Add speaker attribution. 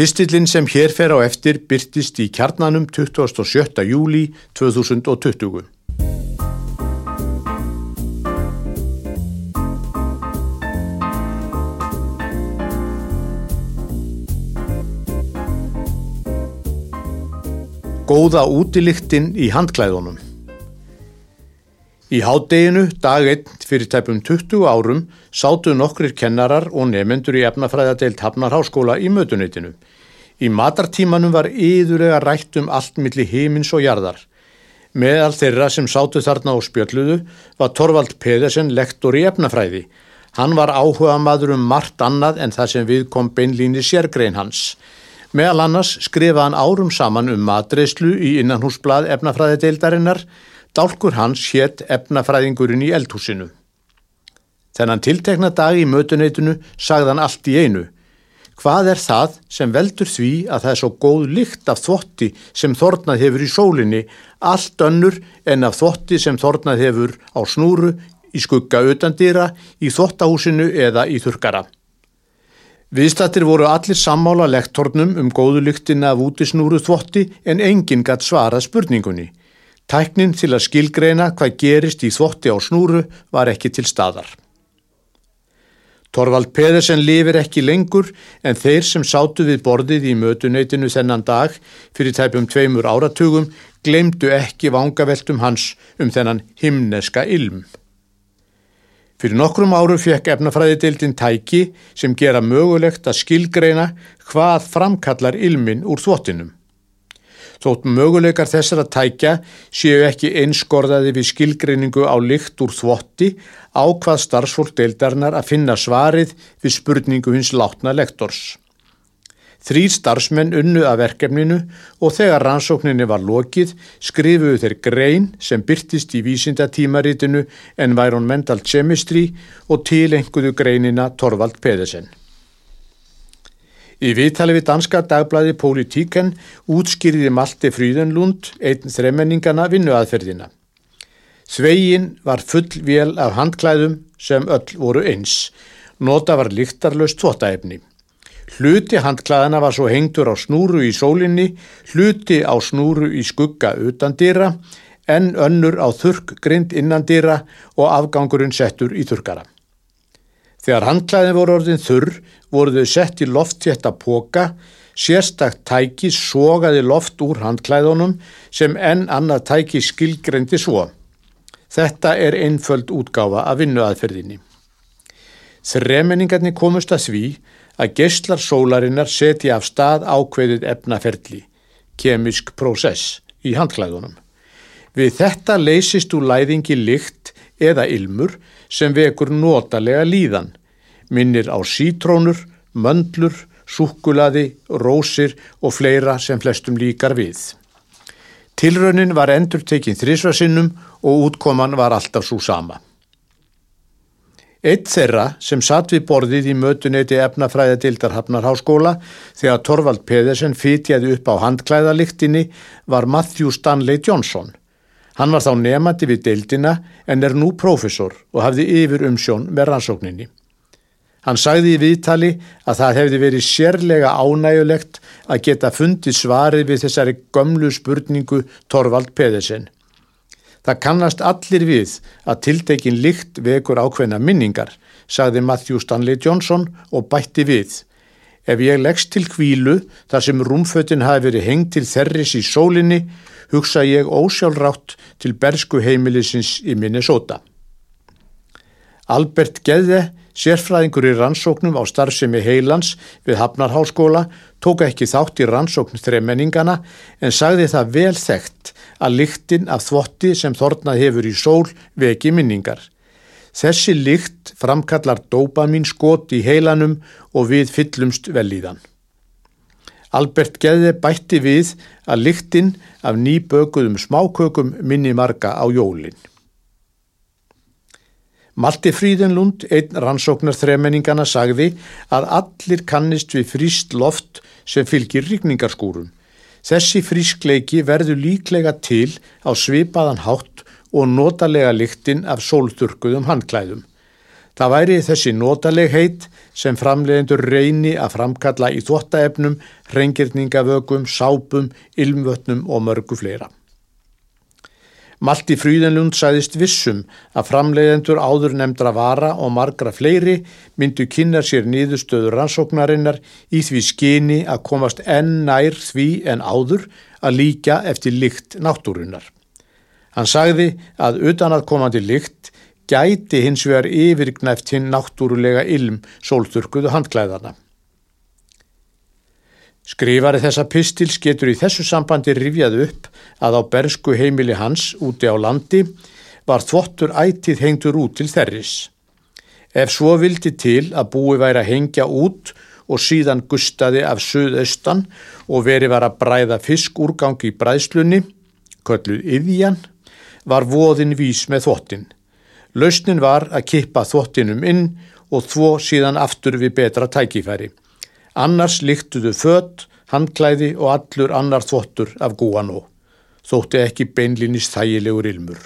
Speaker 1: Pistillin sem hér fer á eftir byrtist í kjarnanum 27. júli 2020. Góða útiliktinn í handklæðunum Í hádeginu, dag 1 fyrir tæpum 20 árum, sátu nokkrir kennarar og nefendur í efnafræðadeilt Hafnarháskóla í mötuneytinu. Í matartímanum var yðurlega rætt um allt milli heimins og jarðar. Meðal þeirra sem sátu þarna á spjölluðu var Torvald Pedersen lektor í efnafræði. Hann var áhuga maður um margt annað en það sem við kom beinlíni sérgrein hans. Meðal annars skrifaði hann árum saman um matreyslu í innanhúsblad efnafræðadeildarinnar Dálkur hans hétt efnafræðingurinn í eldhúsinu. Þennan tiltekna dag í mötuneytunu sagðan allt í einu. Hvað er það sem veldur því að það er svo góð lykt af þvotti sem þornað hefur í sólinni, allt önnur en af þvotti sem þornað hefur á snúru, í skugga utandýra, í þvottahúsinu eða í þurkara. Viðstattir voru allir sammála lektornum um góðu lyktina af útisnúru þvotti en enginn gatt svarað spurningunni. Tæknin til að skilgreina hvað gerist í þvotti á snúru var ekki til staðar. Torvald Pedersen lifir ekki lengur en þeir sem sátu við borðið í mötuneytinu þennan dag fyrir tæpum tveimur áratugum glemdu ekki vangaveltum hans um þennan himneska ilm. Fyrir nokkrum árum fekk efnafræðidildin tæki sem gera mögulegt að skilgreina hvað framkallar ilmin úr þvottinum. Þótt möguleikar þessara tækja séu ekki einskorðaði við skilgreiningu á lykt úr þvotti á hvað starfsfólk deildarinnar að finna svarið við spurningu hins látna lektors. Þrý starfsmenn unnu að verkefninu og þegar rannsókninni var lokið skrifuðu þeir grein sem byrtist í vísindatímaritinu Environmental Chemistry og tilenguðu greinina Torvald Pedersen. Í viðtali við danska dagblæði Politíken útskýriði Malte Fríðenlund einn þremenningana vinnuaðferðina. Svegin var full vél af handklæðum sem öll voru eins. Nota var líktarlaust þvótaefni. Hluti handklæðana var svo hengtur á snúru í sólinni, hluti á snúru í skugga utan dýra, en önnur á þurk grind innan dýra og afgangurinn settur í þurkara. Þegar handklæðin voru orðin þurr voru þau sett í lofttjetta póka, sérstakt tæki sogaði loft úr handklæðunum sem enn annað tæki skilgrendi svo. Þetta er einföld útgáfa af vinnuaðferðinni. Þremenningarnir komust að því að gestlar sólarinnar setja af stað ákveðið efnaferli, kemisk prósess, í handklæðunum. Við þetta leysist úr læðingi lykt eða ilmur sem vekur notalega líðan, minnir á sítrónur, möndlur, súkulaði, rósir og fleira sem flestum líkar við. Tilraunin var endur tekinn þrísvarsinnum og útkoman var alltaf svo sama. Eitt þeirra sem satt við borðið í mötuneyti efnafræðadildar Hafnarháskóla þegar Torvald Pedersen fytjaði upp á handklæðaliktinni var Matthew Stanley Johnson. Hann var þá nefandi við deildina en er nú profesor og hafði yfir umsjón með rannsókninni. Hann sagði í viðtali að það hefði verið sérlega ánægulegt að geta fundið svarið við þessari gömlu spurningu Torvald Pedersen. Það kannast allir við að tiltekin lykt vekur ákveðna minningar, sagði Matthew Stanley Johnson og bætti við. Ef ég leggst til kvílu þar sem rúmfötin hafi verið hengt til þerris í sólinni, hugsa ég ósjálfrátt til bersku heimilisins í Minnesota. Albert Geði Sérfræðingur í rannsóknum á starfsemi heilans við Hafnarháskóla tók ekki þátt í rannsókn þremenningana en sagði það vel þekkt að lyktin af þvotti sem þornað hefur í sól veki minningar. Þessi lykt framkallar dopamin skot í heilanum og við fyllumst vel í þann. Albert Geði bætti við að lyktin af nýbökuðum smákökum minni marga á jólinn. Malti Fríðenlund, einn rannsóknar þremenningana, sagði að allir kannist við fríst loft sem fylgir ríkningarskúrum. Þessi frískleiki verður líklega til á svipaðan hátt og notalega lyktinn af sólþurkuðum handklæðum. Það væri þessi notaleg heit sem framleiðendur reyni að framkalla í þvottaefnum, rengirningavögum, sápum, ilmvötnum og mörgu fleira. Malti Fríðenlund sæðist vissum að framleiðendur áður nefndra vara og margra fleiri myndu kynna sér nýðustöður rannsóknarinnar í því skyni að komast enn nær því en áður að líka eftir lykt náttúrunar. Hann sagði að utan að komandi lykt gæti hins vegar yfirgnæft hinn náttúrulega ilm sólþurkuðu handklæðana. Skrifari þessa pistils getur í þessu sambandi rifjað upp að á bersku heimili hans úti á landi var þvottur ætið hengtur út til þerris. Ef svo vildi til að búi væri að hengja út og síðan gustaði af söðaustan og veri var að bræða fiskúrgangi í bræðslunni, kölluð yðjan, var voðin vís með þvottin. Lausnin var að kippa þvottinum inn og þvó síðan aftur við betra tækifæri. Annars líktuðu fött, handklæði og allur annar þvottur af gúanó. Þótti ekki beinlinnist þægilegur ilmur.